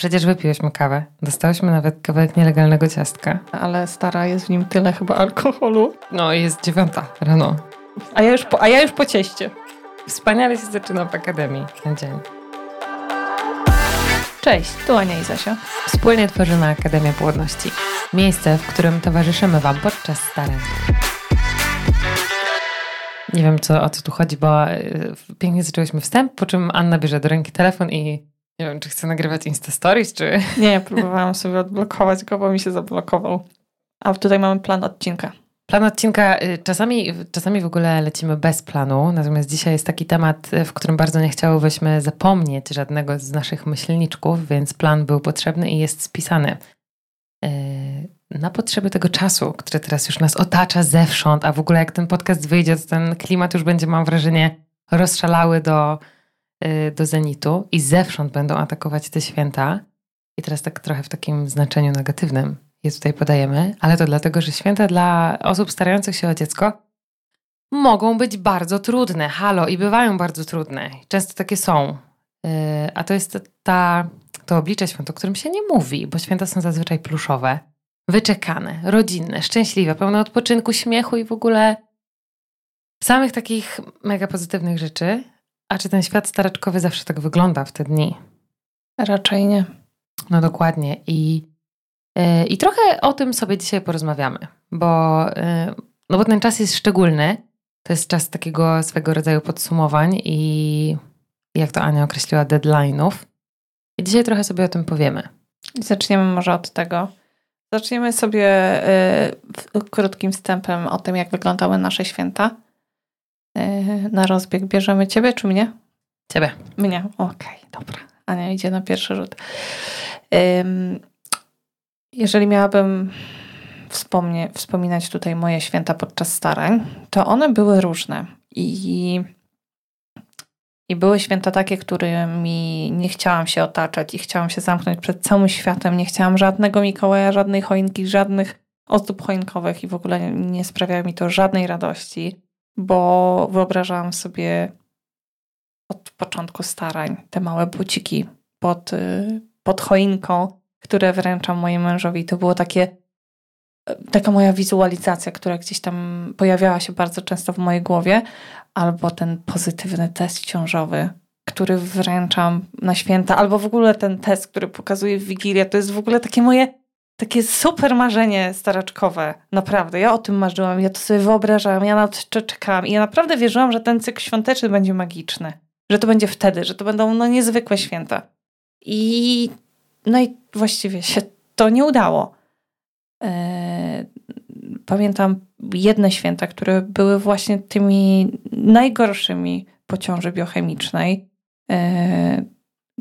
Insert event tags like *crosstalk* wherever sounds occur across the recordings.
Przecież wypiłyśmy kawę. Dostałyśmy nawet kawałek nielegalnego ciastka. Ale stara, jest w nim tyle chyba alkoholu. No, jest dziewiąta rano. A ja już po, a ja już po cieście. Wspaniale się zaczyna w Akademii ten dzień. Cześć, tu Ania i Zosia. Wspólnie tworzymy Akademię Płodności. Miejsce, w którym towarzyszymy Wam podczas starań. Nie wiem, co, o co tu chodzi, bo y, pięknie zaczęłyśmy wstęp, po czym Anna bierze do ręki telefon i nie wiem, czy chce nagrywać Insta Stories, czy... Nie, próbowałam sobie odblokować go, bo mi się zablokował. A tutaj mamy plan odcinka. Plan odcinka, y, czasami, czasami w ogóle lecimy bez planu, natomiast dzisiaj jest taki temat, y, w którym bardzo nie chciałybyśmy zapomnieć żadnego z naszych myślniczków, więc plan był potrzebny i jest spisany. Na potrzeby tego czasu, który teraz już nas otacza zewsząd, a w ogóle jak ten podcast wyjdzie, to ten klimat już będzie, mam wrażenie, rozszalały do, Y, do zenitu i zewsząd będą atakować te święta. I teraz tak trochę w takim znaczeniu negatywnym je tutaj podajemy, ale to dlatego, że święta dla osób starających się o dziecko mogą być bardzo trudne. Halo, i bywają bardzo trudne. Często takie są. Y, a to jest ta, to oblicze świąt, o którym się nie mówi, bo święta są zazwyczaj pluszowe, wyczekane, rodzinne, szczęśliwe, pełne odpoczynku, śmiechu i w ogóle samych takich mega pozytywnych rzeczy. A czy ten świat stareczkowy zawsze tak wygląda w te dni? Raczej nie. No dokładnie. I, yy, i trochę o tym sobie dzisiaj porozmawiamy, bo, yy, no bo ten czas jest szczególny. To jest czas takiego swego rodzaju podsumowań i jak to Ania określiła, deadline'ów. I dzisiaj trochę sobie o tym powiemy. Zaczniemy może od tego. Zaczniemy sobie yy, krótkim wstępem o tym, jak wyglądały nasze święta. E, na rozbieg bierzemy ciebie czy mnie? Ciebie. Mnie, okej, okay, dobra. Ania idzie na pierwszy rzut. Jeżeli miałabym wspomnie, wspominać tutaj moje święta podczas starań, to one były różne. I, I były święta takie, którymi nie chciałam się otaczać i chciałam się zamknąć przed całym światem. Nie chciałam żadnego Mikołaja, żadnej choinki, żadnych ozdób choinkowych i w ogóle nie sprawiało mi to żadnej radości bo wyobrażałam sobie od początku starań te małe buciki pod, y, pod choinką, które wręczam mojemu mężowi. To było takie, taka moja wizualizacja, która gdzieś tam pojawiała się bardzo często w mojej głowie, albo ten pozytywny test ciążowy, który wręczam na święta, albo w ogóle ten test, który pokazuje w Wigilię. To jest w ogóle takie moje takie super marzenie staraczkowe. Naprawdę. Ja o tym marzyłam, ja to sobie wyobrażałam, ja na to czekałam i ja naprawdę wierzyłam, że ten cykl świąteczny będzie magiczny. Że to będzie wtedy, że to będą no niezwykłe święta. I no i właściwie się to nie udało. Eee, pamiętam jedne święta, które były właśnie tymi najgorszymi po ciąży biochemicznej, eee,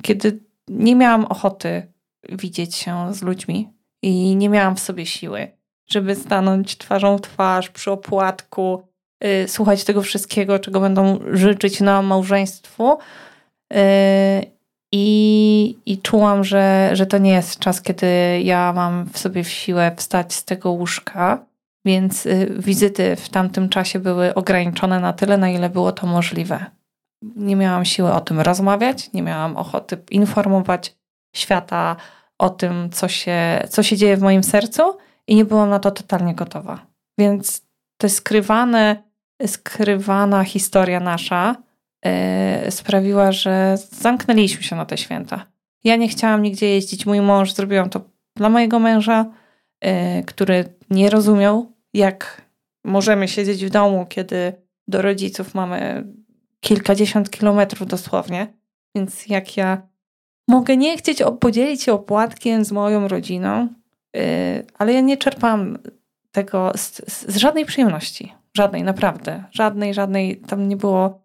kiedy nie miałam ochoty widzieć się z ludźmi, i nie miałam w sobie siły, żeby stanąć twarzą w twarz przy opłatku, yy, słuchać tego wszystkiego, czego będą życzyć na małżeństwu. Yy, i, I czułam, że, że to nie jest czas, kiedy ja mam w sobie siłę wstać z tego łóżka, więc y, wizyty w tamtym czasie były ograniczone na tyle, na ile było to możliwe. Nie miałam siły o tym rozmawiać, nie miałam ochoty informować świata o tym, co się, co się dzieje w moim sercu i nie byłam na to totalnie gotowa. Więc to skrywane, skrywana historia nasza yy, sprawiła, że zamknęliśmy się na te święta. Ja nie chciałam nigdzie jeździć. Mój mąż zrobiłam to dla mojego męża, yy, który nie rozumiał, jak możemy siedzieć w domu, kiedy do rodziców mamy kilkadziesiąt kilometrów dosłownie. Więc jak ja Mogę nie chcieć podzielić się opłatkiem z moją rodziną, yy, ale ja nie czerpałam tego z, z, żadnej przyjemności. Żadnej, naprawdę. Żadnej, żadnej. Tam nie było.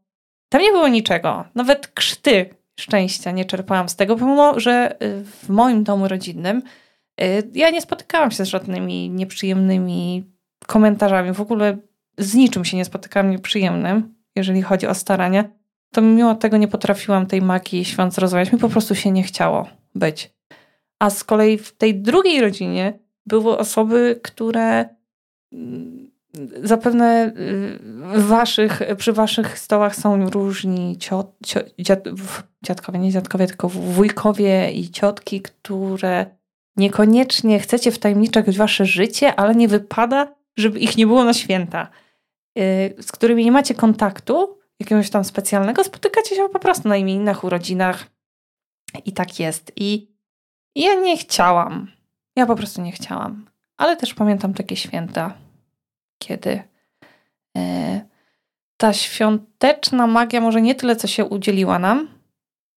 Tam nie było niczego. Nawet krzty szczęścia nie czerpałam z tego, pomimo że y, w moim domu rodzinnym y, ja nie spotykałam się z żadnymi nieprzyjemnymi komentarzami. W ogóle z niczym się nie spotykałam nieprzyjemnym, jeżeli chodzi o starania to mimo tego nie potrafiłam tej magii świąt zrozumieć. Mi po prostu się nie chciało być. A z kolei w tej drugiej rodzinie były osoby, które mm, zapewne y, waszych, przy waszych stołach są różni ciot, ciot, dziad, dziadkowie, nie dziadkowie, tylko wujkowie i ciotki, które niekoniecznie chcecie wtajemniczać wasze życie, ale nie wypada, żeby ich nie było na święta. Y, z którymi nie macie kontaktu jakiegoś tam specjalnego, spotykacie się po prostu na imieninach, urodzinach i tak jest. I ja nie chciałam. Ja po prostu nie chciałam. Ale też pamiętam takie święta, kiedy e, ta świąteczna magia może nie tyle, co się udzieliła nam,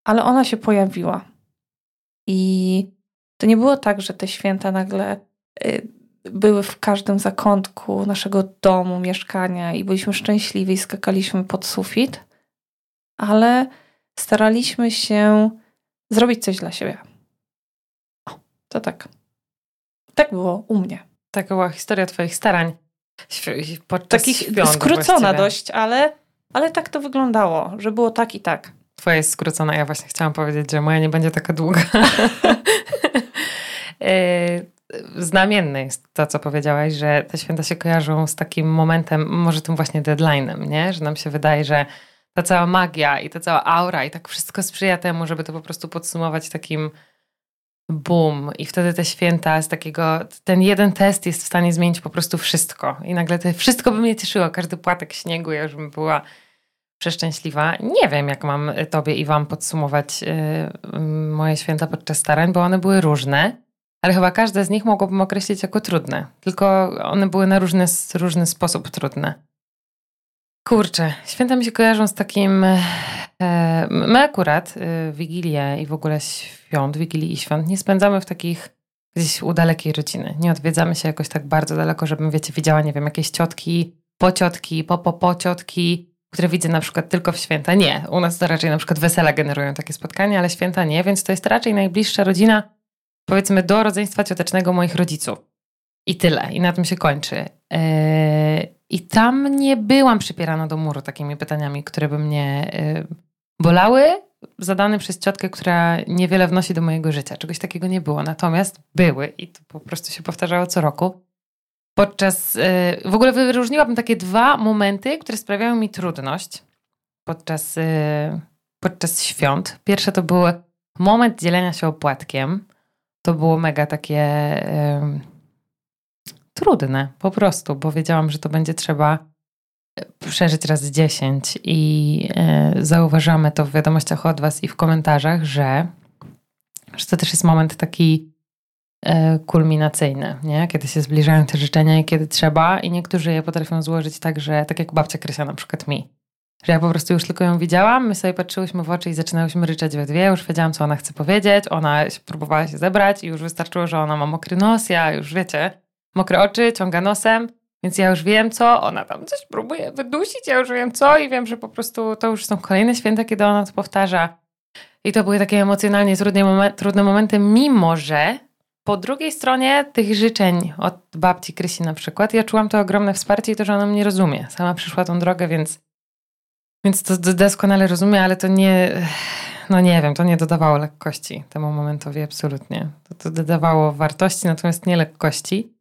ale ona się pojawiła. I to nie było tak, że te święta nagle e, były w każdym zakątku naszego domu, mieszkania i byliśmy szczęśliwi i skakaliśmy pod sufit, ale staraliśmy się zrobić coś dla siebie. O, to tak. Tak było u mnie. Taka była historia Twoich starań podczas Takich świąt skrócona właściwie. dość, ale, ale tak to wyglądało, że było tak i tak. Twoja jest skrócona, ja właśnie chciałam powiedzieć, że moja nie będzie taka długa. *laughs* Znamienne jest to, co powiedziałaś, że te święta się kojarzą z takim momentem, może tym właśnie deadline'em, nie? Że nam się wydaje, że ta cała magia i ta cała aura i tak wszystko sprzyja temu, żeby to po prostu podsumować takim boom i wtedy te święta z takiego, ten jeden test jest w stanie zmienić po prostu wszystko i nagle to wszystko by mnie cieszyło, każdy płatek śniegu, ja już bym była przeszczęśliwa. Nie wiem, jak mam tobie i wam podsumować yy, moje święta podczas starań, bo one były różne, ale chyba każde z nich mogłabym określić jako trudne, tylko one były na różny, różny sposób trudne. Kurczę, święta mi się kojarzą z takim E, my akurat y, Wigilię i w ogóle świąt, Wigilii i świąt nie spędzamy w takich gdzieś u dalekiej rodziny. Nie odwiedzamy się jakoś tak bardzo daleko, żebym, wiecie, widziała, nie wiem, jakieś ciotki, pociotki, po, po, po ciotki, które widzę na przykład tylko w święta. Nie, u nas to raczej na przykład wesela generują takie spotkania, ale święta nie, więc to jest raczej najbliższa rodzina, powiedzmy, do rodzeństwa ciotecznego moich rodziców. I tyle. I na tym się kończy. Yy, I tam nie byłam przypierana do muru takimi pytaniami, które by mnie yy, bolały, zadane przez ciotkę, która niewiele wnosi do mojego życia. Czegoś takiego nie było. Natomiast były i to po prostu się powtarzało co roku. Podczas, yy, w ogóle wyróżniłabym takie dwa momenty, które sprawiają mi trudność podczas, podczas świąt. Pierwsze to był moment dzielenia się opłatkiem. To było mega takie trudne po prostu, bo wiedziałam, że to będzie trzeba e, przeżyć raz dziesięć i e, zauważamy to w wiadomościach od Was i w komentarzach, że, że to też jest moment taki e, kulminacyjny, nie? kiedy się zbliżają te życzenia i kiedy trzeba i niektórzy je potrafią złożyć tak, że tak jak babcia Krysia na przykład mi, że ja po prostu już tylko ją widziałam, my sobie patrzyłyśmy w oczy i zaczynałyśmy ryczeć we dwie, już wiedziałam, co ona chce powiedzieć, ona próbowała się zebrać i już wystarczyło, że ona ma mokry nos, ja już wiecie, mokre oczy, ciąga nosem, więc ja już wiem co, ona tam coś próbuje wydusić, ja już wiem co i wiem, że po prostu to już są kolejne święta, kiedy ona to powtarza. I to były takie emocjonalnie trudne, momen trudne momenty, mimo że po drugiej stronie tych życzeń od babci Krysi na przykład, ja czułam to ogromne wsparcie i to, że ona mnie rozumie. Sama przyszła tą drogę, więc, więc to doskonale rozumie, ale to nie, no nie wiem, to nie dodawało lekkości temu momentowi absolutnie. To, to dodawało wartości, natomiast nie lekkości.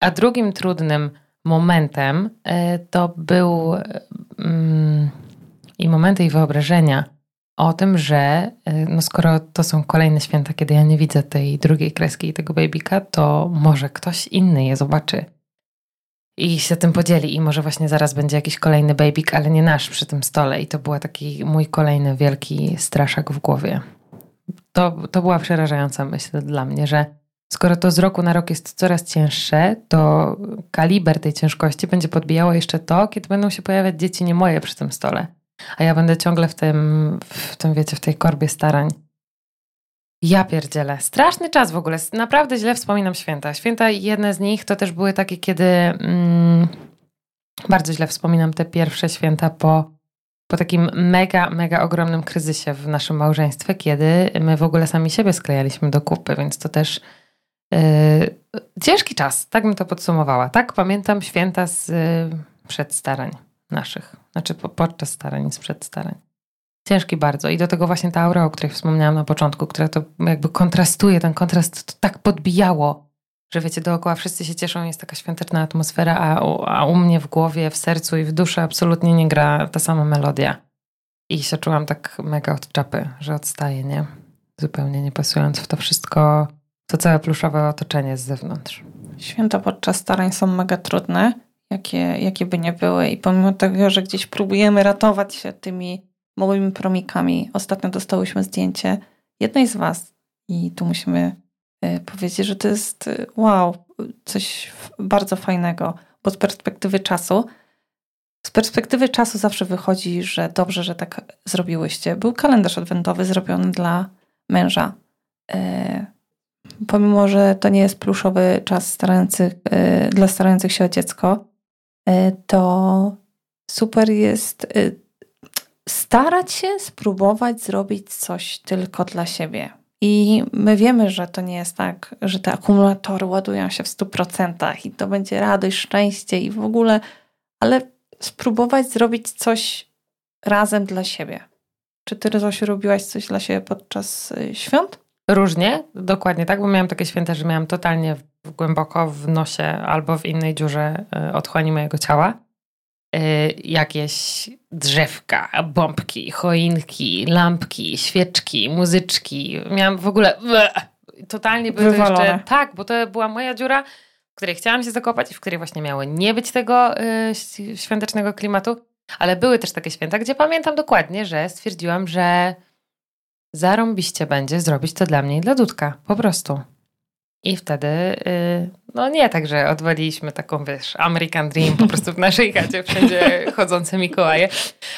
A drugim trudnym momentem e, to był mm, i momenty i wyobrażenia o tym, że e, no skoro to są kolejne święta, kiedy ja nie widzę tej drugiej kreski i tego babyka, to może ktoś inny je zobaczy i się tym podzieli i może właśnie zaraz będzie jakiś kolejny babyk, ale nie nasz przy tym stole i to był taki mój kolejny wielki straszak w głowie. To, to była przerażająca myśl dla mnie, że Skoro to z roku na rok jest coraz cięższe, to kaliber tej ciężkości będzie podbijało jeszcze to, kiedy będą się pojawiać dzieci nie moje przy tym stole. A ja będę ciągle w tym, w tym wiecie, w tej korbie starań. Ja pierdzielę. Straszny czas w ogóle. Naprawdę źle wspominam święta. Święta, jedne z nich to też były takie, kiedy mm, bardzo źle wspominam te pierwsze święta po, po takim mega, mega ogromnym kryzysie w naszym małżeństwie, kiedy my w ogóle sami siebie sklejaliśmy do kupy, więc to też Yy, ciężki czas, tak bym to podsumowała. Tak pamiętam święta z yy, naszych, znaczy po, podczas starań, z przedstarań. Ciężki bardzo. I do tego właśnie ta aura, o której wspomniałam na początku, która to jakby kontrastuje, ten kontrast to tak podbijało że wiecie, dookoła wszyscy się cieszą, jest taka świąteczna atmosfera, a u, a u mnie w głowie, w sercu i w duszy absolutnie nie gra ta sama melodia. I się czułam tak mega od czapy, że odstaję, nie? Zupełnie nie pasując w to wszystko, to całe pluszowe otoczenie z zewnątrz. Święta podczas starań są mega trudne, jakie, jakie by nie były. I pomimo tego, że gdzieś próbujemy ratować się tymi małymi promikami, ostatnio dostałyśmy zdjęcie jednej z Was. I tu musimy y, powiedzieć, że to jest y, wow, coś bardzo fajnego, bo z perspektywy czasu, z perspektywy czasu zawsze wychodzi, że dobrze, że tak zrobiłyście. Był kalendarz adwentowy zrobiony dla męża. Y, pomimo, że to nie jest pluszowy czas starających, dla starających się o dziecko, to super jest starać się spróbować zrobić coś tylko dla siebie. I my wiemy, że to nie jest tak, że te akumulatory ładują się w 100% i to będzie radość, szczęście i w ogóle, ale spróbować zrobić coś razem dla siebie. Czy ty, Zosiu, robiłaś coś dla siebie podczas y, świąt? Różnie, dokładnie tak, bo miałam takie święta, że miałam totalnie głęboko w nosie albo w innej dziurze y, otchłani mojego ciała. Y, jakieś drzewka, bombki, choinki, lampki, świeczki, muzyczki. Miałam w ogóle totalnie były to jeszcze tak, bo to była moja dziura, w której chciałam się zakopać i w której właśnie miało nie być tego y, świątecznego klimatu, ale były też takie święta, gdzie pamiętam dokładnie, że stwierdziłam, że zarąbiście będzie zrobić to dla mnie i dla Dudka, po prostu. I wtedy, y, no nie tak, że odwaliliśmy taką, wiesz, American Dream po prostu w naszej chacie, wszędzie *laughs* chodzące Mikołaje.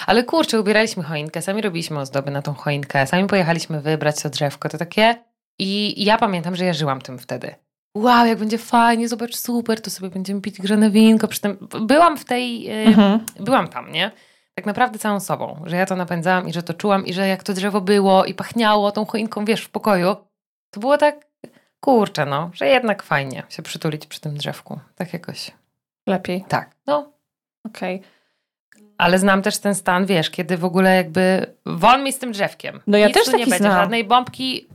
Ale kurczę, ubieraliśmy choinkę, sami robiliśmy ozdoby na tą choinkę, sami pojechaliśmy wybrać to drzewko, to takie... I ja pamiętam, że ja żyłam tym wtedy. Wow, jak będzie fajnie, zobacz, super, to sobie będziemy pić grzane winko. Przy tym byłam w tej, y, mhm. byłam tam, nie? Tak naprawdę całą sobą, że ja to napędzałam i że to czułam i że jak to drzewo było i pachniało tą choinką, wiesz, w pokoju, to było tak kurczę, no, że jednak fajnie się przytulić przy tym drzewku. Tak jakoś. Lepiej. Tak, no. Okej. Okay. Ale znam też ten stan, wiesz, kiedy w ogóle jakby won mi z tym drzewkiem. No ja Nic też taki nie będzie, znam. żadnej bombki,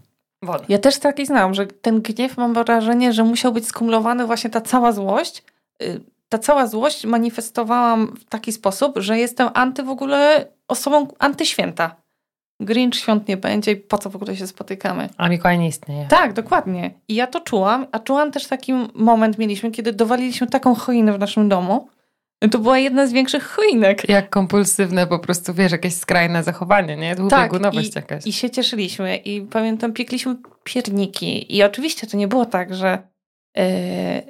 won. Ja też taki znam, że ten gniew mam wrażenie, że musiał być skumulowany właśnie ta cała złość. Y, ta cała złość manifestowałam w taki sposób, że jestem anty w ogóle osobą antyświęta. Grinch świąt nie będzie i po co w ogóle się spotykamy. A Mikołaj nie istnieje. Tak, dokładnie. I ja to czułam, a czułam też taki moment mieliśmy, kiedy dowaliliśmy taką choinę w naszym domu. To była jedna z większych choinek. Jak kompulsywne po prostu, wiesz, jakieś skrajne zachowanie, nie? Dwubiegunowość tak, jakaś. I się cieszyliśmy i pamiętam, piekliśmy pierniki i oczywiście to nie było tak, że, yy,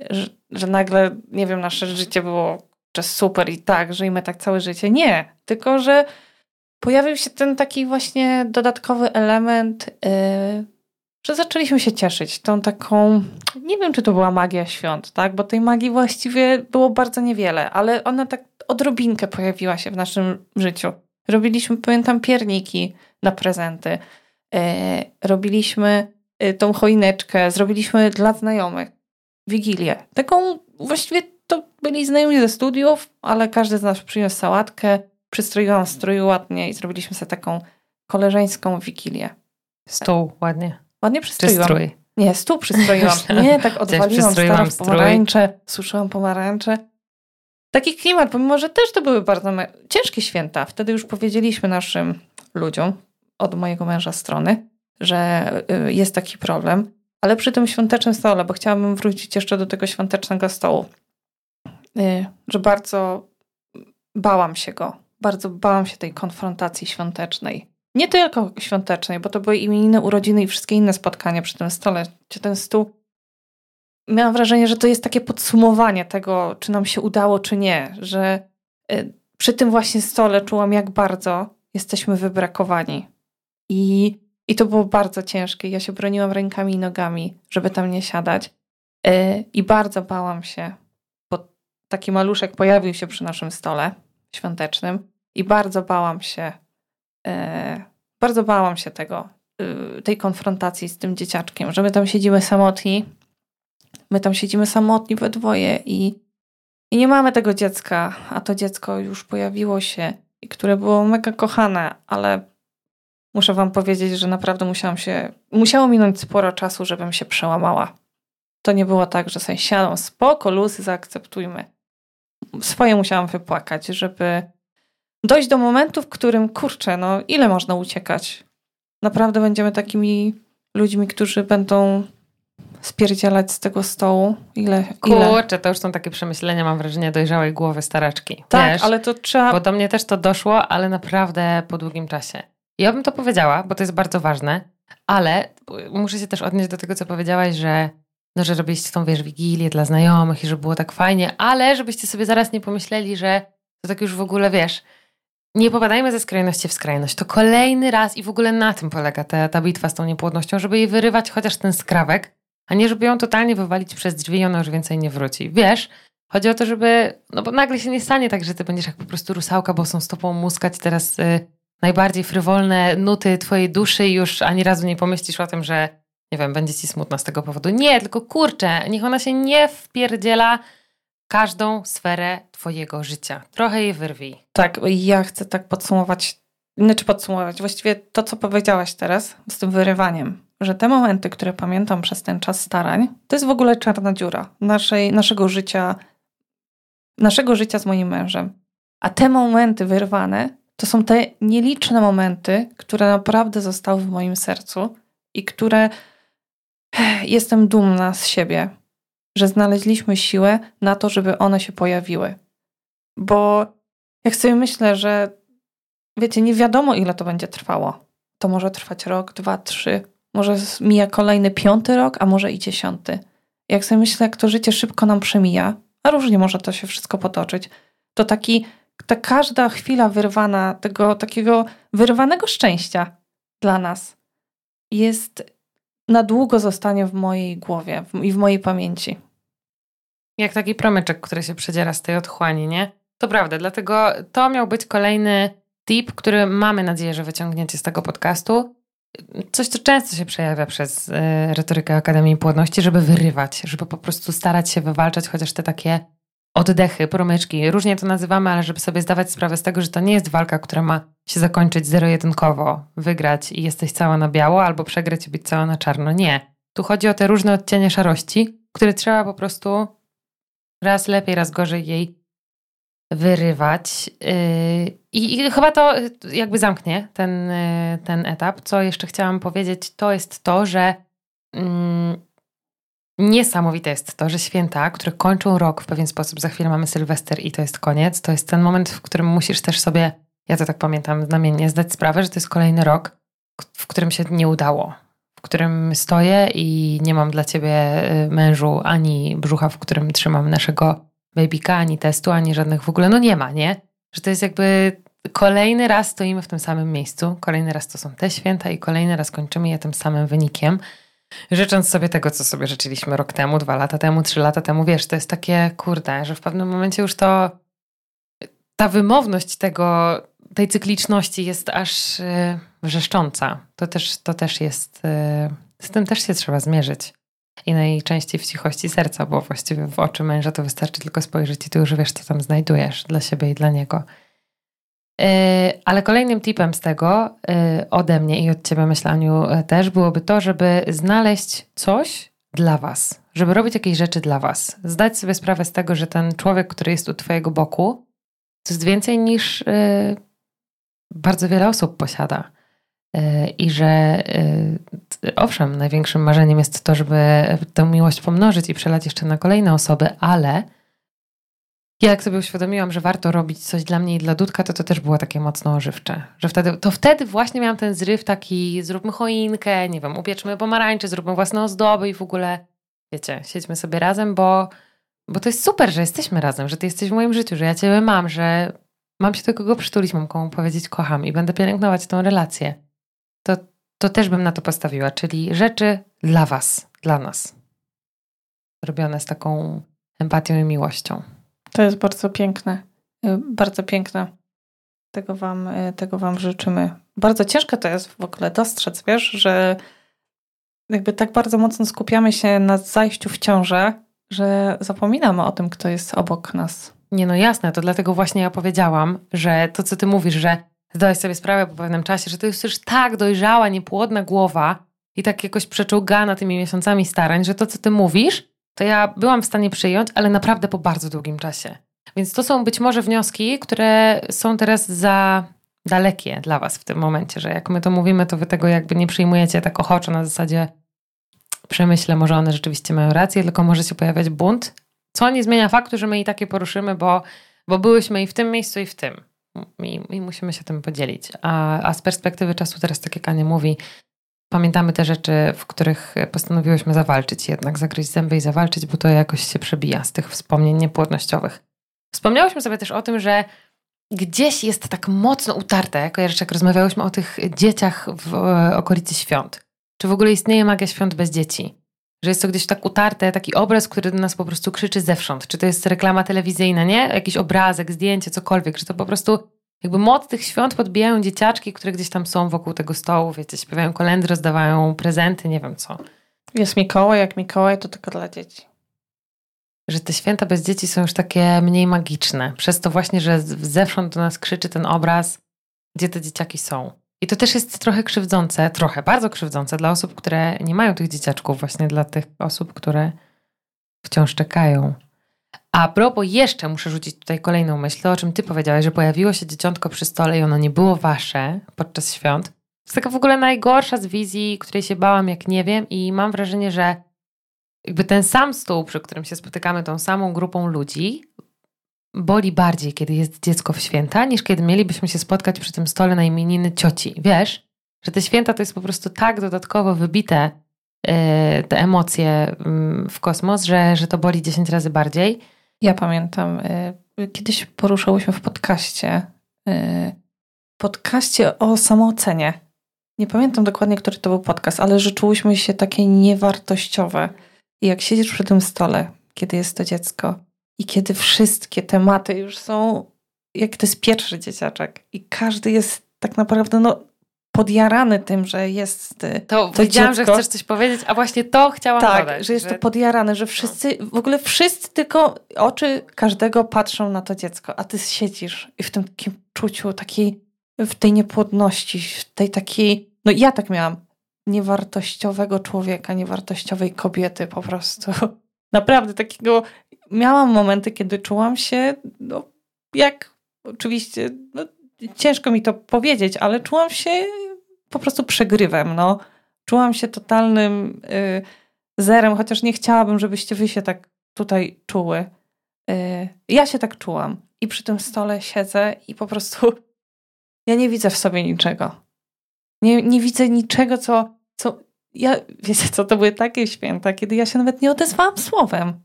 że, że, nagle, nie wiem, nasze życie było super i tak, żyjmy tak całe życie. Nie, tylko że pojawił się ten taki właśnie dodatkowy element, yy, że zaczęliśmy się cieszyć tą taką, nie wiem czy to była magia świąt, tak, bo tej magii właściwie było bardzo niewiele, ale ona tak odrobinkę pojawiła się w naszym życiu. Robiliśmy, pamiętam, pierniki na prezenty, yy, robiliśmy yy, tą choineczkę, zrobiliśmy dla znajomych wigilię. Taką właściwie to byli znajomi ze studiów, ale każdy z nas przyniósł sałatkę, przystroiłam strój ładnie i zrobiliśmy sobie taką koleżeńską wigilię. Stół ładnie. Ładnie przystroiłam. strój? Nie, stół przystroiłam. *laughs* Nie, tak odwaliłam starą pomarańcze, suszyłam pomarańcze. Taki klimat, pomimo, że też to były bardzo ciężkie święta. Wtedy już powiedzieliśmy naszym ludziom od mojego męża strony, że y, jest taki problem. Ale przy tym świątecznym stole, bo chciałabym wrócić jeszcze do tego świątecznego stołu, y, że bardzo bałam się go bardzo bałam się tej konfrontacji świątecznej. Nie tylko świątecznej, bo to były imieniny, urodziny i wszystkie inne spotkania przy tym stole, gdzie ten stół. Miałam wrażenie, że to jest takie podsumowanie tego, czy nam się udało, czy nie, że y, przy tym właśnie stole czułam, jak bardzo jesteśmy wybrakowani. I, i to było bardzo ciężkie. Ja się broniłam rękami i nogami, żeby tam nie siadać. Y, I bardzo bałam się, bo taki maluszek pojawił się przy naszym stole świątecznym i bardzo bałam się, e, bardzo bałam się tego, y, tej konfrontacji z tym dzieciaczkiem, że my tam siedzimy samotni, my tam siedzimy samotni we dwoje i, i nie mamy tego dziecka, a to dziecko już pojawiło się i które było mega kochane, ale muszę wam powiedzieć, że naprawdę musiałam się, musiało minąć sporo czasu, żebym się przełamała. to nie było tak, że sobie siadam spoko, lusy, zaakceptujmy. Swoje musiałam wypłakać, żeby dojść do momentu, w którym, kurczę, no ile można uciekać? Naprawdę będziemy takimi ludźmi, którzy będą spierdzielać z tego stołu? Ile? Kurczę, to już są takie przemyślenia, mam wrażenie, dojrzałej głowy staraczki. Tak, wiesz? ale to trzeba... Bo do mnie też to doszło, ale naprawdę po długim czasie. Ja bym to powiedziała, bo to jest bardzo ważne, ale muszę się też odnieść do tego, co powiedziałaś, że no, że robiliście tą, wiesz, wigilię dla znajomych i że było tak fajnie, ale żebyście sobie zaraz nie pomyśleli, że to tak już w ogóle, wiesz, nie popadajmy ze skrajności w skrajność. To kolejny raz i w ogóle na tym polega ta, ta bitwa z tą niepłodnością, żeby jej wyrywać chociaż ten skrawek, a nie żeby ją totalnie wywalić przez drzwi i ona już więcej nie wróci. Wiesz, chodzi o to, żeby, no bo nagle się nie stanie tak, że ty będziesz jak po prostu rusałka, bo są stopą muskać teraz y, najbardziej frywolne nuty twojej duszy i już ani razu nie pomyślisz o tym, że nie wiem, będzie ci smutno z tego powodu. Nie, tylko kurczę, niech ona się nie wpierdziela każdą sferę twojego życia. Trochę jej wyrwij. Tak, ja chcę tak podsumować, znaczy podsumować, właściwie to, co powiedziałaś teraz z tym wyrywaniem, że te momenty, które pamiętam przez ten czas starań, to jest w ogóle czarna dziura naszej, naszego życia, naszego życia z moim mężem. A te momenty wyrwane, to są te nieliczne momenty, które naprawdę zostały w moim sercu i które jestem dumna z siebie, że znaleźliśmy siłę na to, żeby one się pojawiły. Bo jak sobie myślę, że wiecie, nie wiadomo ile to będzie trwało. To może trwać rok, dwa, trzy, może mija kolejny piąty rok, a może i dziesiąty. Jak sobie myślę, jak to życie szybko nam przemija, a różnie może to się wszystko potoczyć, to taki, ta każda chwila wyrwana, tego takiego wyrwanego szczęścia dla nas jest na długo zostanie w mojej głowie i w mojej pamięci. Jak taki promyczek, który się przedziera z tej otchłani, nie? To prawda, dlatego to miał być kolejny tip, który mamy nadzieję, że wyciągniecie z tego podcastu. Coś, co często się przejawia przez y, retorykę Akademii Płodności, żeby wyrywać, żeby po prostu starać się wywalczać chociaż te takie oddechy, promyczki. Różnie to nazywamy, ale żeby sobie zdawać sprawę z tego, że to nie jest walka, która ma się zakończyć zero-jedynkowo, wygrać i jesteś cała na biało, albo przegrać i być cała na czarno. Nie. Tu chodzi o te różne odcienie szarości, które trzeba po prostu raz lepiej, raz gorzej jej wyrywać. Yy, I, I, chyba to jakby zamknie ten, yy, ten etap. Co jeszcze chciałam powiedzieć, to jest to, że mm, Niesamowite jest to, że święta, które kończą rok w pewien sposób, za chwilę mamy Sylwester i to jest koniec, to jest ten moment, w którym musisz też sobie, ja to tak pamiętam znamiennie, zdać sprawę, że to jest kolejny rok, w którym się nie udało, którym stoję i nie mam dla ciebie y, mężu ani brzucha, w którym trzymam naszego babyka, ani testu, ani żadnych w ogóle, no nie ma, nie? Że to jest jakby kolejny raz stoimy w tym samym miejscu, kolejny raz to są te święta i kolejny raz kończymy je tym samym wynikiem życząc sobie tego, co sobie życzyliśmy rok temu, dwa lata temu, trzy lata temu, wiesz, to jest takie, kurde, że w pewnym momencie już to ta wymowność tego, tej cykliczności jest aż yy, wrzeszcząca. To też, to też jest, yy, z tym też się trzeba zmierzyć. I najczęściej w cichości serca, bo właściwie w oczy męża to wystarczy tylko spojrzeć i ty już wiesz, co tam znajdujesz dla siebie i dla niego. E, ale kolejnym tipem z tego ode mnie i od ciebie, myślaniu e, też byłoby to, żeby znaleźć coś dla was, żeby robić jakieś rzeczy dla was. Zdać sobie sprawę z tego, że ten człowiek, który jest u twojego boku, to jest więcej niż bardzo wiele osób posiada. I że owszem, największym marzeniem jest to, żeby tę miłość pomnożyć i przelać jeszcze na kolejne osoby, ale ja jak sobie uświadomiłam, że warto robić coś dla mnie i dla Dudka, to to też było takie mocno ożywcze. Że wtedy, to wtedy właśnie miałam ten zryw taki, zróbmy choinkę, nie wiem, upieczmy pomarańcze, zróbmy własne ozdoby i w ogóle, wiecie, siedźmy sobie razem, bo, bo to jest super, że jesteśmy razem, że ty jesteś w moim życiu, że ja ciebie mam, że mam się do kogo przytulić, mam komu powiedzieć kocham i będę pielęgnować tą relację. To, to też bym na to postawiła, czyli rzeczy dla was, dla nas. Robione z taką empatią i miłością. To jest bardzo piękne. Y, bardzo piękne. Tego wam, y, tego wam życzymy. Bardzo ciężko to jest w ogóle dostrzec, wiesz, że jakby tak bardzo mocno skupiamy się na zajściu w ciążę, że zapominamy o tym, kto jest obok nas. Nie, no jasne, to dlatego właśnie ja powiedziałam, że to, co ty mówisz, że zdałeś sobie sprawę po pewnym czasie, że to jest już tak dojrzała, niepłodna głowa i tak jakoś przeczołgana tymi miesiącami starań, że to, co ty mówisz, to ja byłam w stanie przyjąć, ale naprawdę po bardzo długim czasie. Więc to są być może wnioski, które są teraz za dalekie dla Was w tym momencie, że jak my to mówimy, to Wy tego jakby nie przyjmujecie tak ochoczo na zasadzie przemyślę, może one rzeczywiście mają rację, tylko może się pojawiać bunt, co nie zmienia faktu, że my i takie poruszymy, bo, bo byłyśmy i w tym miejscu, i w tym. I, i musimy się tym podzielić. A, a z perspektywy czasu, teraz tak jak Ania mówi, pamiętamy te rzeczy, w których postanowiłyśmy zawalczyć, jednak zagryźć zęby i zawalczyć, bo to jakoś się przebija z tych wspomnień niepłodnościowych. Wspomniałyśmy sobie też o tym, że gdzieś jest tak mocno utarte, kojarzysz, jak rozmawiałyśmy o tych dzieciach w okolicy świąt. Czy w ogóle istnieje magia świąt bez dzieci? Że jest to gdzieś tak utarte, taki obraz, który do nas po prostu krzyczy zewsząd. Czy to jest reklama telewizyjna, nie? Jakiś obrazek, zdjęcie, cokolwiek. Że to po prostu jakby moc tych świąt podbijają dzieciaczki, które gdzieś tam są wokół tego stołu, wiecie, śpiewają kolendy, rozdawają prezenty, nie wiem co. Jest Mikołaj, jak Mikołaj, to tylko dla dzieci. Że te święta bez dzieci są już takie mniej magiczne. Przez to właśnie, że zewsząd do nas krzyczy ten obraz, gdzie te dzieciaki są. I to też jest trochę krzywdzące, trochę bardzo krzywdzące dla osób, które nie mają tych dzieciaczków, właśnie dla tych osób, które wciąż czekają. A propos, jeszcze muszę rzucić tutaj kolejną myśl, o czym ty powiedziałeś, że pojawiło się dzieciątko przy stole i ono nie było wasze podczas świąt. To jest taka w ogóle najgorsza z wizji, której się bałam, jak nie wiem, i mam wrażenie, że jakby ten sam stół, przy którym się spotykamy tą samą grupą ludzi, boli bardziej, kiedy jest dziecko w święta, niż kiedy mielibyśmy się spotkać przy tym stole na imieniny cioci. Wiesz, że te święta to jest po prostu tak dodatkowo wybite yy, te emocje yy, w kosmos, że, że to boli 10 razy bardziej. Ja pamiętam, yy, kiedyś poruszałyśmy w podcaście, y, podcaście o samoocenie. Nie pamiętam dokładnie, który to był podcast, ale że czułyśmy się takie niewartościowe. I jak siedzisz przy tym stole, kiedy jest to dziecko, i kiedy wszystkie tematy już są, jak to jest pierwszy dzieciaczek i każdy jest tak naprawdę no, podjarany tym, że jest y, to, to wiedziałam, dziecko. że chcesz coś powiedzieć, a właśnie to chciałam tak, dodać. że jest że... to podjarane, że wszyscy, w ogóle wszyscy tylko oczy każdego patrzą na to dziecko, a ty siedzisz i w tym takim czuciu takiej, w tej niepłodności, w tej takiej, no ja tak miałam, niewartościowego człowieka, niewartościowej kobiety po prostu. Naprawdę takiego miałam momenty, kiedy czułam się, no, jak oczywiście, no, ciężko mi to powiedzieć, ale czułam się po prostu przegrywem. No. Czułam się totalnym y, zerem, chociaż nie chciałabym, żebyście wy się tak tutaj czuły. Y, ja się tak czułam. I przy tym stole siedzę i po prostu ja nie widzę w sobie niczego. Nie, nie widzę niczego, co, co. Ja, wiecie co, to były takie święta, kiedy ja się nawet nie odezwałam słowem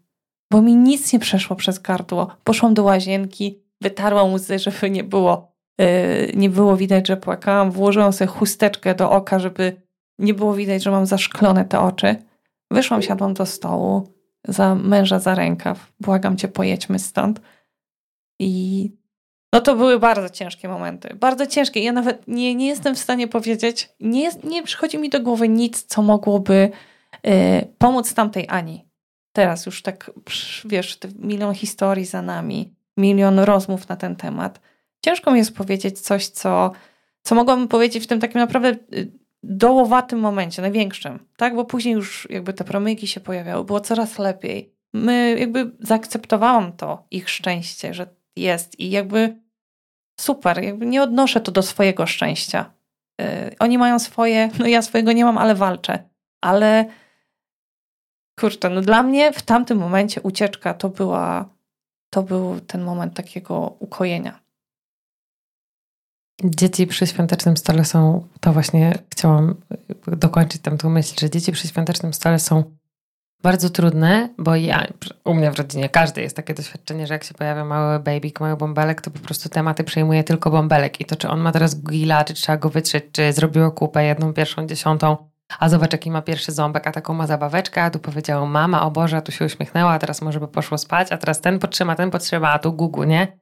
bo mi nic nie przeszło przez gardło. Poszłam do łazienki, wytarłam łzy, żeby nie było, yy, nie było widać, że płakałam. Włożyłam sobie chusteczkę do oka, żeby nie było widać, że mam zaszklone te oczy. Wyszłam, siadłam do stołu, za męża za rękaw. Błagam cię, pojedźmy stąd. I no to były bardzo ciężkie momenty. Bardzo ciężkie. Ja nawet nie, nie jestem w stanie powiedzieć, nie, nie przychodzi mi do głowy nic, co mogłoby yy, pomóc tamtej Ani teraz już tak, wiesz, milion historii za nami, milion rozmów na ten temat. Ciężko mi jest powiedzieć coś, co, co mogłabym powiedzieć w tym takim naprawdę y, dołowatym momencie, największym, tak? Bo później już jakby te promyki się pojawiały, było coraz lepiej. My jakby zaakceptowałam to, ich szczęście, że jest i jakby super, jakby nie odnoszę to do swojego szczęścia. Yy, oni mają swoje, no ja swojego nie mam, ale walczę. Ale kurczę, no dla mnie w tamtym momencie ucieczka to była, to był ten moment takiego ukojenia. Dzieci przy świątecznym stole są, to właśnie chciałam dokończyć tam myśl, że dzieci przy świątecznym stole są bardzo trudne, bo ja, u mnie w rodzinie każdy jest takie doświadczenie, że jak się pojawia mały babyk, mały bąbelek, to po prostu tematy przejmuje tylko bąbelek i to czy on ma teraz gila, czy trzeba go wytrzeć, czy zrobiło kupę jedną, pierwszą, dziesiątą, a zobacz, jaki ma pierwszy ząbek, a taką ma zabaweczkę, a tu powiedział mama, o Boże, a tu się uśmiechnęła, a teraz może by poszło spać, a teraz ten potrzyma, ten potrzyma, a tu gugu, nie?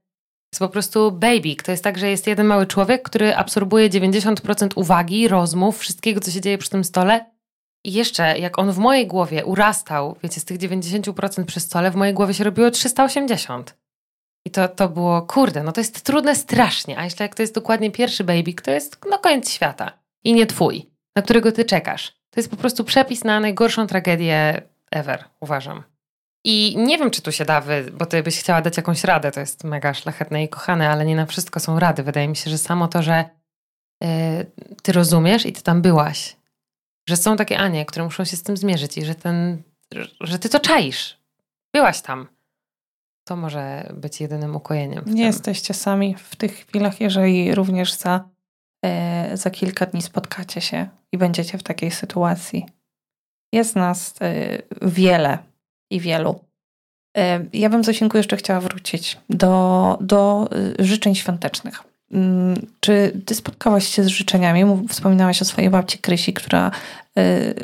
jest po prostu baby. To jest tak, że jest jeden mały człowiek, który absorbuje 90% uwagi, rozmów, wszystkiego, co się dzieje przy tym stole. I jeszcze, jak on w mojej głowie urastał, wiecie, z tych 90% przy stole, w mojej głowie się robiło 380. I to, to było, kurde, no to jest trudne strasznie. A jeszcze jak to jest dokładnie pierwszy baby, to jest no koniec świata. I nie twój na którego ty czekasz. To jest po prostu przepis na najgorszą tragedię ever, uważam. I nie wiem, czy tu się da, wy, bo ty byś chciała dać jakąś radę, to jest mega szlachetne i kochane, ale nie na wszystko są rady. Wydaje mi się, że samo to, że yy, ty rozumiesz i ty tam byłaś, że są takie Anie, które muszą się z tym zmierzyć i że ten, że ty to czaisz. Byłaś tam. To może być jedynym ukojeniem. Nie jesteście sami w tych chwilach, jeżeli również za, za kilka dni spotkacie się i będziecie w takiej sytuacji. Jest nas yy, wiele i wielu. E, ja bym, Zosinku, jeszcze chciała wrócić do, do y, życzeń świątecznych. Mm, czy ty spotkałaś się z życzeniami? Wspominałaś o swojej babci Krysi, która y,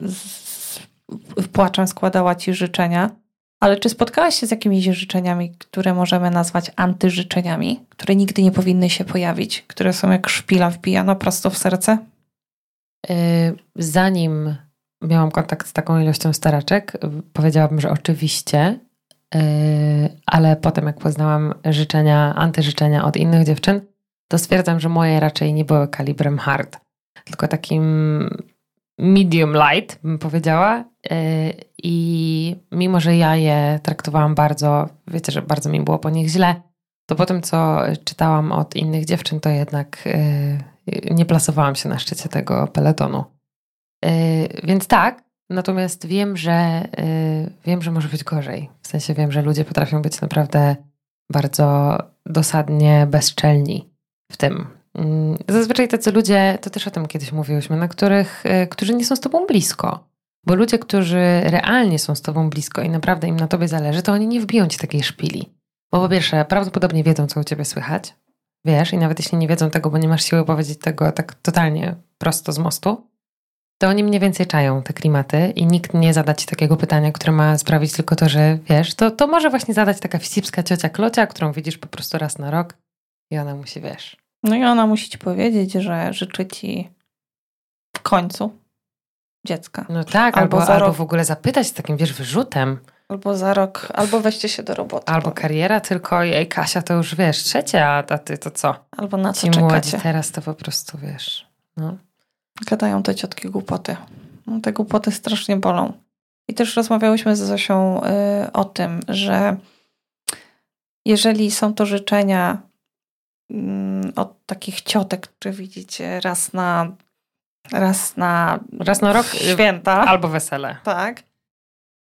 z płaczem składała ci życzenia. Ale czy spotkałaś się z jakimiś życzeniami, które możemy nazwać antyżyczeniami, które nigdy nie powinny się pojawić, które są jak szpila wbijana prosto w serce? Y, zanim miałam kontakt z taką ilością staraczek, powiedziałabym, że oczywiście, yy, ale potem jak poznałam życzenia, antyżyczenia od innych dziewczyn, to stwierdzam, że moje raczej nie były kalibrem hard, tylko takim medium light, bym powiedziała. Yy, I mimo, że ja je traktowałam bardzo, wiecie, że bardzo mi było po nich źle, to po tym, co czytałam od innych dziewczyn, to jednak yy, nie plasowałam się na szczycie tego peletonu. Y, więc tak, natomiast wiem, że y, wiem, że może być gorzej. W sensie wiem, że ludzie potrafią być naprawdę bardzo dosadnie bezczelni w tym. Mm, zazwyczaj tacy ludzie, to też o tym kiedyś mówiłyśmy, na których, y, którzy nie są z tobą blisko. Bo ludzie, którzy realnie są z tobą blisko i naprawdę im na tobie zależy, to oni nie wbiją ci takiej szpili. Bo po pierwsze, prawdopodobnie wiedzą, co u ciebie słychać. Wiesz, i nawet jeśli nie wiedzą tego, bo nie masz siły powiedzieć tego tak totalnie prosto z mostu, to oni mniej więcej czają te klimaty i nikt nie zada ci takiego pytania, które ma sprawić tylko to, że wiesz, to, to może właśnie zadać taka wsipska ciocia Klocia, którą widzisz po prostu raz na rok i ona musi, wiesz. No i ona musi ci powiedzieć, że życzy ci w końcu dziecka. No tak, albo, albo, albo w ogóle zapytać z takim, wiesz, wyrzutem. Albo za rok, albo weźcie się do roboty. Albo kariera tylko, jej Kasia to już wiesz, trzecia, a ty to co? Albo na co Ci czekacie? teraz to po prostu wiesz, no. Gadają te ciotki głupoty. No, te głupoty strasznie bolą. I też rozmawiałyśmy z Zosią y, o tym, że jeżeli są to życzenia y, od takich ciotek, które widzicie raz na raz na raz na rok święta albo wesele. Tak.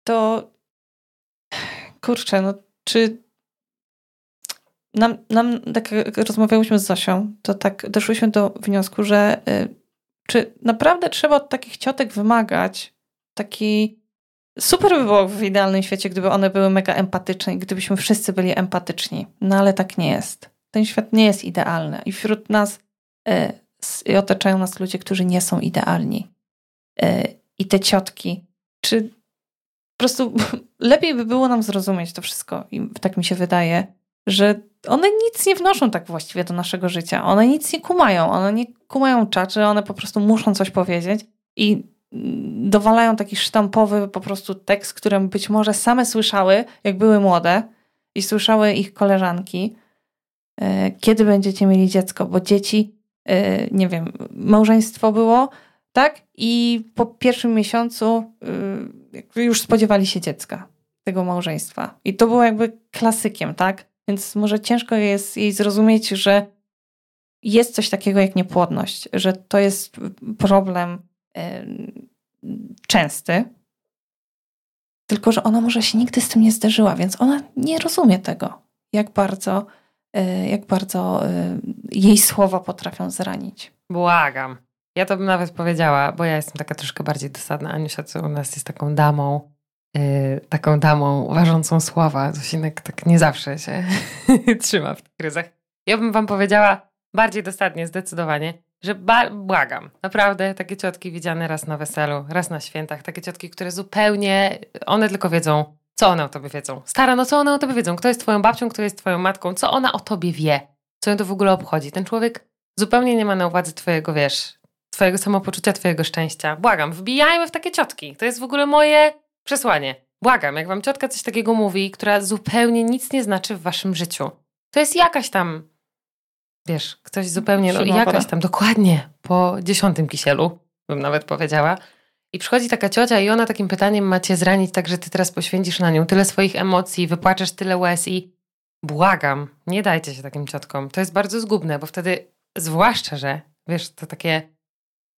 To kurczę, no czy nam, nam tak jak rozmawiałyśmy z Zosią, to tak doszłyśmy do wniosku, że y, czy naprawdę trzeba od takich ciotek wymagać taki. Super by było w idealnym świecie, gdyby one były mega empatyczne i gdybyśmy wszyscy byli empatyczni. No ale tak nie jest. Ten świat nie jest idealny i wśród nas y, otaczają nas ludzie, którzy nie są idealni. Y, I te ciotki, czy po prostu *laughs* lepiej by było nam zrozumieć to wszystko, i tak mi się wydaje, że one nic nie wnoszą tak właściwie do naszego życia. One nic nie kumają, one nie kumają czaczy, one po prostu muszą coś powiedzieć i dowalają taki sztampowy po prostu tekst, którym być może same słyszały, jak były młode i słyszały ich koleżanki, e, kiedy będziecie mieli dziecko, bo dzieci, e, nie wiem, małżeństwo było, tak? I po pierwszym miesiącu e, już spodziewali się dziecka, tego małżeństwa. I to było jakby klasykiem, tak? Więc może ciężko jest jej zrozumieć, że jest coś takiego jak niepłodność, że to jest problem częsty, tylko że ona może się nigdy z tym nie zderzyła, więc ona nie rozumie tego, jak bardzo, jak bardzo e, jej słowa potrafią zranić. Błagam. Ja to bym nawet powiedziała, bo ja jestem taka troszkę bardziej dosadna. Aniusia, co u nas jest taką damą, Y, taką damą ważącą słowa. Zosinek tak nie zawsze się *laughs* trzyma w tych kryzach. Ja bym wam powiedziała bardziej dosadnie, zdecydowanie, że błagam. Naprawdę takie ciotki widziane raz na weselu, raz na świętach. Takie ciotki, które zupełnie, one tylko wiedzą, co one o tobie wiedzą. Stara, no co one o tobie wiedzą? Kto jest twoją babcią, kto jest twoją matką? Co ona o tobie wie? Co ją to w ogóle obchodzi? Ten człowiek zupełnie nie ma na uwadze twojego, wiesz, twojego samopoczucia, twojego szczęścia. Błagam, wbijajmy w takie ciotki. To jest w ogóle moje Przesłanie. Błagam, jak wam ciotka coś takiego mówi, która zupełnie nic nie znaczy w waszym życiu, to jest jakaś tam, wiesz, ktoś zupełnie, no, jakaś tam, dokładnie, po dziesiątym kisielu, bym nawet powiedziała. I przychodzi taka ciocia i ona takim pytaniem ma cię zranić tak, że ty teraz poświęcisz na nią tyle swoich emocji, wypłaczesz tyle łez i błagam, nie dajcie się takim ciotkom. To jest bardzo zgubne, bo wtedy zwłaszcza, że wiesz, to takie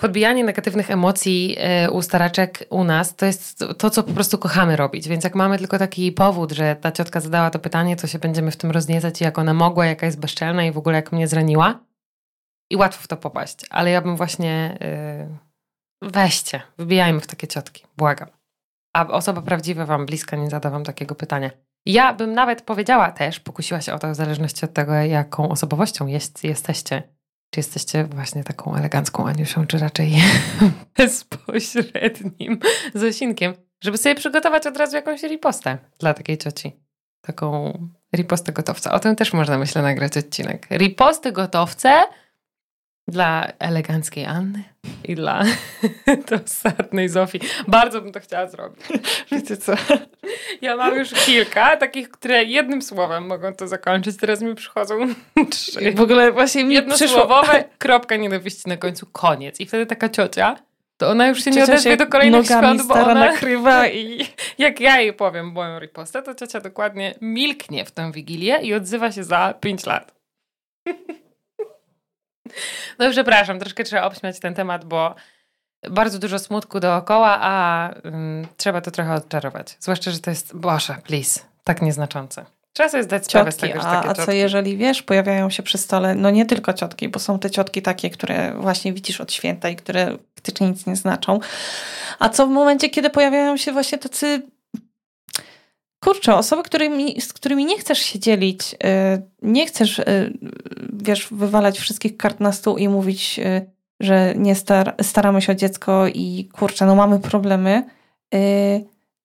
podbijanie negatywnych emocji e, u staraczek u nas to jest to, co po prostu kochamy robić. Więc jak mamy tylko taki powód, że ta ciotka zadała to pytanie, to się będziemy w tym rozniecać, jak ona mogła, jaka jest bezczelna i w ogóle jak mnie zraniła. I łatwo w to popaść. Ale ja bym właśnie yy, weźcie, wybijajmy w takie ciotki, błagam. A osoba prawdziwa wam bliska nie zada wam takiego pytania. Ja bym nawet powiedziała też, pokusiła się o to w zależności od tego, jaką osobowością jest, jesteście czy jesteście właśnie taką elegancką Aniusią, czy raczej *laughs* bezpośrednim Zosinkiem, żeby sobie przygotować od razu jakąś ripostę dla takiej cioci. Taką ripostę gotowca. O tym też można, myślę, nagrać odcinek. Riposty gotowce dla eleganckiej Anny i dla *laughs* dosadnej Zofii. Bardzo bym to chciała zrobić. *laughs* Wiecie co? Ja mam już kilka takich, które jednym słowem mogą to zakończyć. Teraz mi przychodzą *laughs* trzy. W ogóle właśnie mi Jednosłowowe, przyszło... kropka nienawiści na końcu, koniec. I wtedy taka ciocia, to ona już się ciocia nie odezwie do kolejnych świąt, bo ona nakrywa i jak ja jej powiem moją ripostę, to ciocia dokładnie milknie w tę Wigilię i odzywa się za pięć lat. *laughs* No przepraszam, troszkę trzeba obśmiać ten temat, bo bardzo dużo smutku dookoła, a um, trzeba to trochę odczarować. Zwłaszcza, że to jest, boże, please, tak nieznaczące. Trzeba sobie zdać sprawę ciotki, z tego, że takie A, a co jeżeli, wiesz, pojawiają się przy stole, no nie tylko ciotki, bo są te ciotki takie, które właśnie widzisz od święta i które faktycznie nic nie znaczą. A co w momencie, kiedy pojawiają się właśnie tacy kurczę, osoby, którymi, z którymi nie chcesz się dzielić, y, nie chcesz, y, wiesz, wywalać wszystkich kart na stół i mówić, y, że nie star staramy się o dziecko i kurczę, no mamy problemy.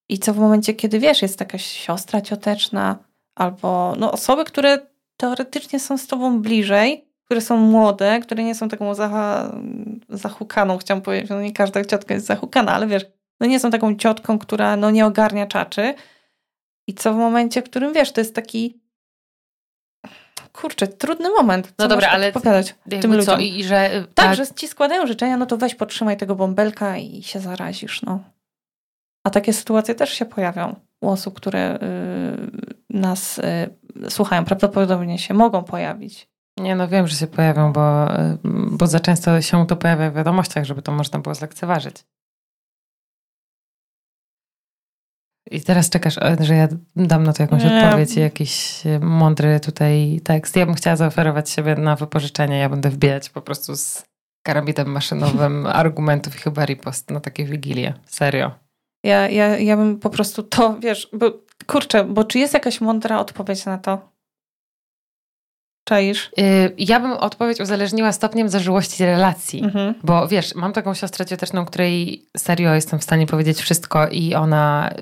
I co w momencie, kiedy wiesz, jest jakaś siostra cioteczna albo no, osoby, które teoretycznie są z tobą bliżej, które są młode, które nie są taką zaha, zahukaną, chciałam powiedzieć, no nie każda ciotka jest zahukana, ale wiesz, no nie są taką ciotką, która no nie ogarnia czaczy, i co w momencie, w którym wiesz, to jest taki kurczę, trudny moment. No dobra, ale opowiadać tym ludziom. Co? I, że, tak, tak, że ci składają życzenia, no to weź podtrzymaj tego bąbelka i się zarazisz, no. A takie sytuacje też się pojawią u osób, które y, nas y, słuchają. Prawdopodobnie się mogą pojawić. Nie, no wiem, że się pojawią, bo, y, bo za często się to pojawia w wiadomościach, żeby to można było zlekceważyć. I teraz czekasz, że ja dam na to jakąś nie. odpowiedź, jakiś e, mądry tutaj tekst. Ja bym chciała zaoferować siebie na wypożyczenie. Ja będę wbijać po prostu z karabitem maszynowym *laughs* argumentów i chyba ripost na takie wigilie. Serio. Ja, ja, ja bym po prostu to, wiesz, bo, kurczę, bo czy jest jakaś mądra odpowiedź na to? Czaisz? Y, ja bym odpowiedź uzależniła stopniem zażyłości relacji. Mhm. Bo wiesz, mam taką siostrę cioteczną, której serio jestem w stanie powiedzieć wszystko i ona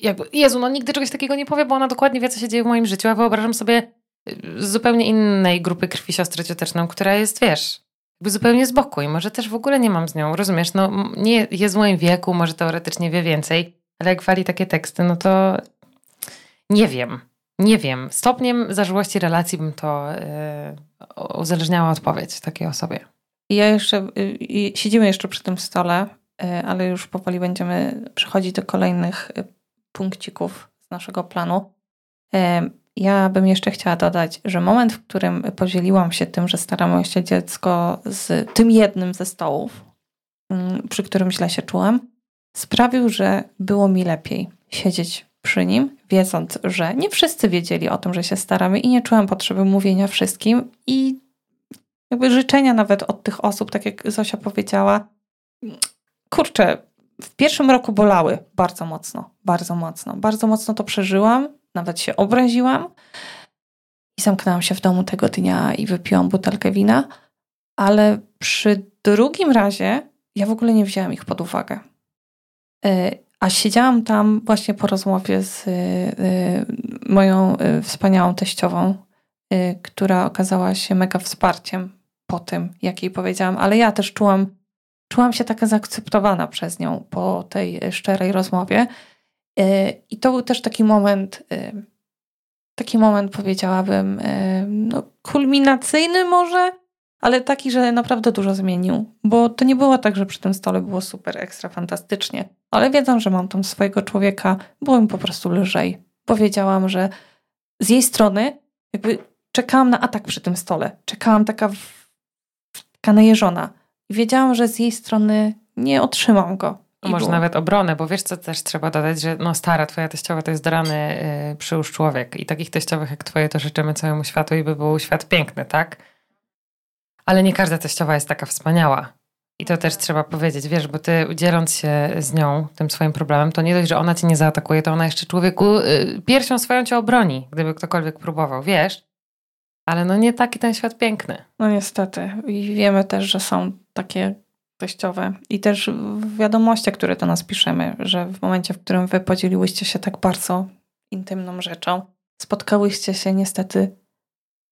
jakby, Jezu, no nigdy czegoś takiego nie powie, bo ona dokładnie wie, co się dzieje w moim życiu, a wyobrażam sobie z y, zupełnie innej grupy krwi siostrę cioteczną, która jest, wiesz, jakby zupełnie z boku i może też w ogóle nie mam z nią, rozumiesz, no nie jest w moim wieku, może teoretycznie wie więcej, ale jak wali takie teksty, no to nie wiem, nie wiem. Stopniem zażyłości relacji bym to yy, uzależniała odpowiedź takiej osobie. Ja jeszcze, yy, siedzimy jeszcze przy tym stole, yy, ale już powoli będziemy przechodzić do kolejnych y, punkcików z naszego planu. Ja bym jeszcze chciała dodać, że moment, w którym podzieliłam się tym, że staramy się dziecko z tym jednym ze stołów, mm, przy którym źle się czułam, sprawił, że było mi lepiej siedzieć przy nim, wiedząc, że nie wszyscy wiedzieli o tym, że się staramy i nie czułam potrzeby mówienia wszystkim i jakby życzenia nawet od tych osób, tak jak Zosia powiedziała, kurczę, w pierwszym roku bolały bardzo mocno, bardzo mocno. Bardzo mocno to przeżyłam, nawet się obraziłam i zamknęłam się w domu tego dnia i wypiłam butelkę wina, ale przy drugim razie ja w ogóle nie wzięłam ich pod uwagę. E, a siedziałam tam właśnie po rozmowie z e, moją e, wspaniałą teściową, która okazała się mega wsparciem po tym, jak jej powiedziałam, ale ja też czułam czułam się taka zaakceptowana przez nią po tej szczerej rozmowie. E, I to był też taki moment, e, taki moment powiedziałabym, e, no, kulminacyjny może, ale taki, że naprawdę dużo zmienił. Bo to nie było tak, że przy tym stole było super, ekstra, fantastycznie. Ale wiedząc, że mam tam swojego człowieka, było mi po prostu lżej. Powiedziałam, że z jej strony jakby czekałam na atak przy tym stole. Czekałam taka, w, taka najeżona. I wiedziałam, że z jej strony nie otrzymam go. I Może było. nawet obronę, bo wiesz, co też trzeba dodać, że no stara, twoja teściowa to jest rany yy, przyłóż człowiek. I takich teściowych jak twoje to życzymy całemu światu i by był świat piękny, tak? Ale nie każda teściowa jest taka wspaniała. I to też trzeba powiedzieć, wiesz, bo ty dzieląc się z nią tym swoim problemem, to nie dość, że ona cię nie zaatakuje, to ona jeszcze człowieku yy, piersią swoją cię obroni, gdyby ktokolwiek próbował, wiesz? Ale no nie taki ten świat piękny. No niestety. I wiemy też, że są takie teściowe i też w wiadomościach, które do nas piszemy, że w momencie, w którym wy podzieliłyście się tak bardzo intymną rzeczą, spotkałyście się niestety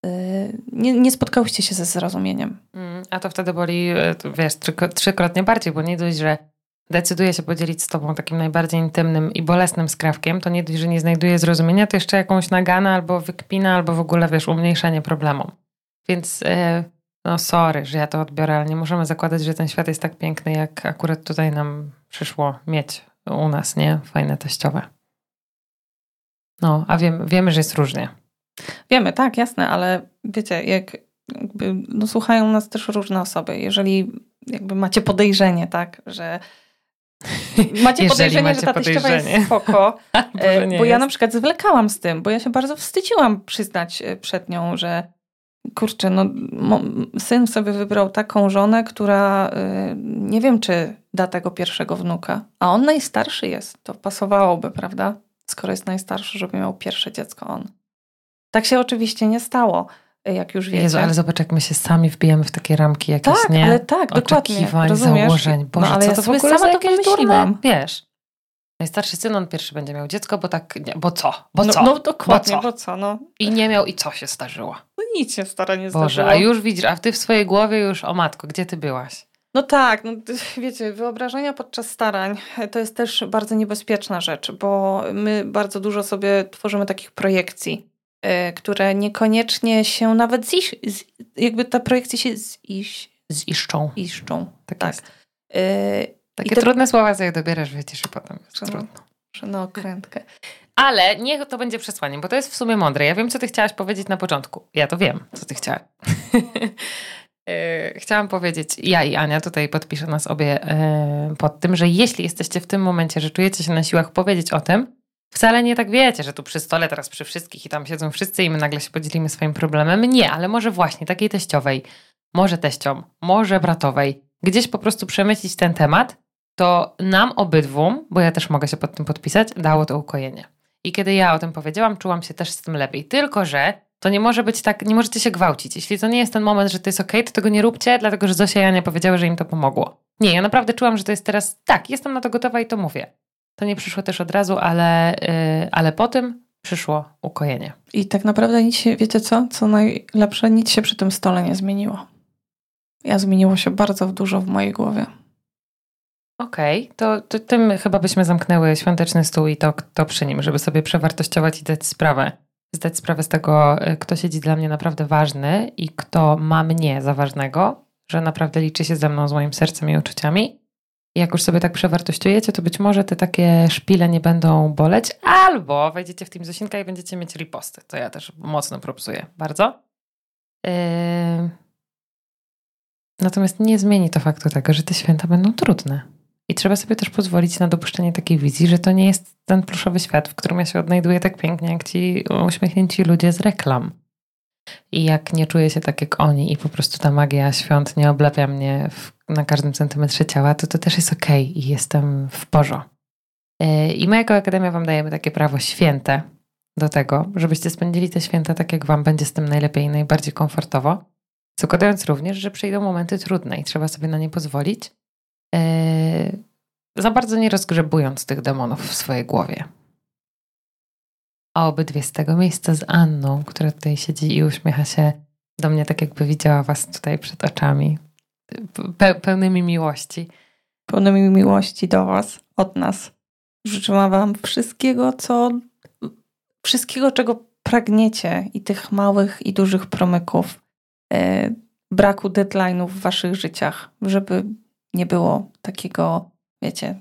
y, nie, nie spotkałyście się ze zrozumieniem. Mm, a to wtedy boli, y, wiesz, trzykrotnie bardziej, bo nie dość, że decyduje się podzielić z tobą takim najbardziej intymnym i bolesnym skrawkiem, to nie dość, że nie znajduje zrozumienia, to jeszcze jakąś naganę albo wykpina, albo w ogóle, wiesz, umniejszenie problemu. Więc yy, no sorry, że ja to odbiorę, ale nie możemy zakładać, że ten świat jest tak piękny, jak akurat tutaj nam przyszło mieć u nas, nie? Fajne teściowe. No, a wiem, wiemy, że jest różnie. Wiemy, tak, jasne, ale wiecie, jak jakby, no, słuchają nas też różne osoby. Jeżeli jakby macie podejrzenie, tak, że *laughs* Macie podejrzenie, macie że ta teściowa jest *laughs* spoko. E, bo jest. ja na przykład zwlekałam z tym, bo ja się bardzo wstydziłam przyznać e, przed nią, że kurczę, no syn sobie wybrał taką żonę, która y, nie wiem, czy da tego pierwszego wnuka. A on najstarszy jest. To pasowałoby, prawda? Skoro jest najstarszy, żeby miał pierwsze dziecko on. Tak się oczywiście nie stało, jak już wiecie. Jezu, ale zobacz, jak my się sami wbijamy w takie ramki jakieś, tak, nie? ale tak, Oczekiwań, dokładnie. założeń. Boże, no, ale co to w ogóle sama to wymyśliłam. Wiesz, najstarszy syn, on pierwszy będzie miał dziecko, bo tak, nie, bo co? Bo no, co? No dokładnie, bo co? Bo co no. I nie miał i co się zdarzyło? No nic się stara nie zdarzyło. Boże, a już widzisz, a ty w swojej głowie już, o matko, gdzie ty byłaś? No tak, no *laughs* wiecie, wyobrażenia podczas starań to jest też bardzo niebezpieczna rzecz, bo my bardzo dużo sobie tworzymy takich projekcji, yy, które niekoniecznie się nawet zisz, z, jakby te projekcje się zisz, ziszczą. Iszczą, tak. tak. Yy, Takie te... trudne słowa sobie dobierasz, wiecie, i potem jest no, trudno. Na okrętkę. Ale niech to będzie przesłaniem, bo to jest w sumie mądre. Ja wiem, co ty chciałaś powiedzieć na początku. Ja to wiem, co ty chciałaś. *laughs* E, chciałam powiedzieć, ja i Ania tutaj podpiszę nas obie e, pod tym, że jeśli jesteście w tym momencie, że czujecie się na siłach powiedzieć o tym, wcale nie tak wiecie, że tu przy stole teraz przy wszystkich i tam siedzą wszyscy i my nagle się podzielimy swoim problemem. Nie, ale może właśnie takiej teściowej, może teściom, może bratowej, gdzieś po prostu przemycić ten temat, to nam obydwu, bo ja też mogę się pod tym podpisać, dało to ukojenie. I kiedy ja o tym powiedziałam, czułam się też z tym lepiej. Tylko, że to nie może być tak, nie możecie się gwałcić. Jeśli to nie jest ten moment, że to jest ok, to tego nie róbcie, dlatego że Zosia i Ania powiedziały, że im to pomogło. Nie, ja naprawdę czułam, że to jest teraz, tak, jestem na to gotowa i to mówię. To nie przyszło też od razu, ale, yy, ale po tym przyszło ukojenie. I tak naprawdę nic się, wiecie co? Co najlepsze, nic się przy tym stole nie zmieniło. Ja zmieniło się bardzo dużo w mojej głowie. Okej, okay, to, to, tym chyba byśmy zamknęły świąteczny stół i to, to przy nim, żeby sobie przewartościować i dać sprawę zdać sprawę z tego, y, kto siedzi dla mnie naprawdę ważny i kto ma mnie za ważnego, że naprawdę liczy się ze mną, z moim sercem i uczuciami. Jak już sobie tak przewartościujecie, to być może te takie szpile nie będą boleć, albo wejdziecie w Team Zosinka i będziecie mieć riposty. To ja też mocno propsuję. Bardzo. Yy... Natomiast nie zmieni to faktu tego, że te święta będą trudne. I trzeba sobie też pozwolić na dopuszczenie takiej wizji, że to nie jest ten pluszowy świat, w którym ja się odnajduję tak pięknie, jak ci uśmiechnięci ludzie z reklam. I jak nie czuję się tak jak oni i po prostu ta magia świąt nie oblapia mnie w, na każdym centymetrze ciała, to to też jest okej okay i jestem w porządku. E, I my jako Akademia Wam dajemy takie prawo święte do tego, żebyście spędzili te święta tak, jak Wam będzie z tym najlepiej i najbardziej komfortowo, zakładając również, że przyjdą momenty trudne i trzeba sobie na nie pozwolić, Yy, za bardzo nie rozgrzebując tych demonów w swojej głowie. A obydwie z tego miejsca z Anną, która tutaj siedzi i uśmiecha się do mnie tak, jakby widziała was tutaj przed oczami, pe pełnymi miłości. Pełnymi miłości do was, od nas. Życzyłam wam wszystkiego, co wszystkiego, czego pragniecie i tych małych i dużych promyków. Yy, braku deadline'ów w waszych życiach, żeby nie było takiego, wiecie,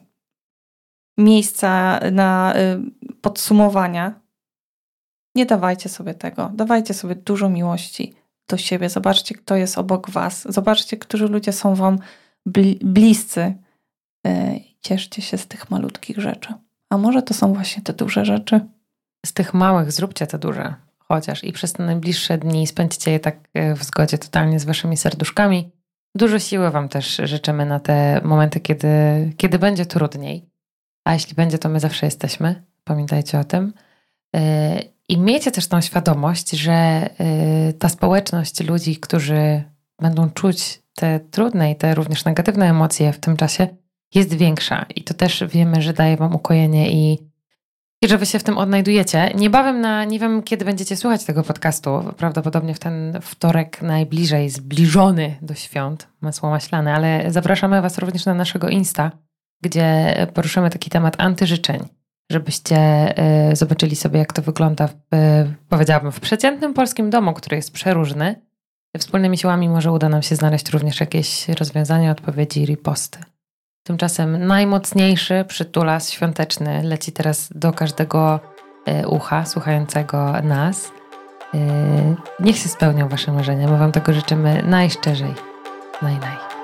miejsca na y, podsumowania. Nie dawajcie sobie tego. Dawajcie sobie dużo miłości do siebie. Zobaczcie, kto jest obok was. Zobaczcie, którzy ludzie są wam bliscy. Y, cieszcie się z tych malutkich rzeczy. A może to są właśnie te duże rzeczy? Z tych małych zróbcie te duże chociaż i przez te najbliższe dni spędźcie je tak e, w zgodzie totalnie z waszymi serduszkami. Dużo siły wam też życzymy na te momenty, kiedy, kiedy będzie trudniej. A jeśli będzie, to my zawsze jesteśmy. Pamiętajcie o tym. E, I miejcie też tą świadomość, że e, ta społeczność ludzi, którzy będą czuć te trudne i te również negatywne emocje w tym czasie, jest większa. I to też wiemy, że daje Wam ukojenie i i że wy się w tym odnajdujecie. Niebawem na, nie wiem kiedy będziecie słuchać tego podcastu, prawdopodobnie w ten wtorek najbliżej zbliżony do świąt, masło maślane, ale zapraszamy was również na naszego Insta, gdzie poruszymy taki temat antyżyczeń, żebyście y, zobaczyli sobie jak to wygląda, w, y, powiedziałabym, w przeciętnym polskim domu, który jest przeróżny. Wspólnymi siłami może uda nam się znaleźć również jakieś rozwiązania, odpowiedzi i riposty. Tymczasem najmocniejszy przytulas świąteczny leci teraz do każdego e, ucha słuchającego nas. E, niech się spełnią Wasze marzenia. My Wam tego życzymy najszczerzej. Naj, naj.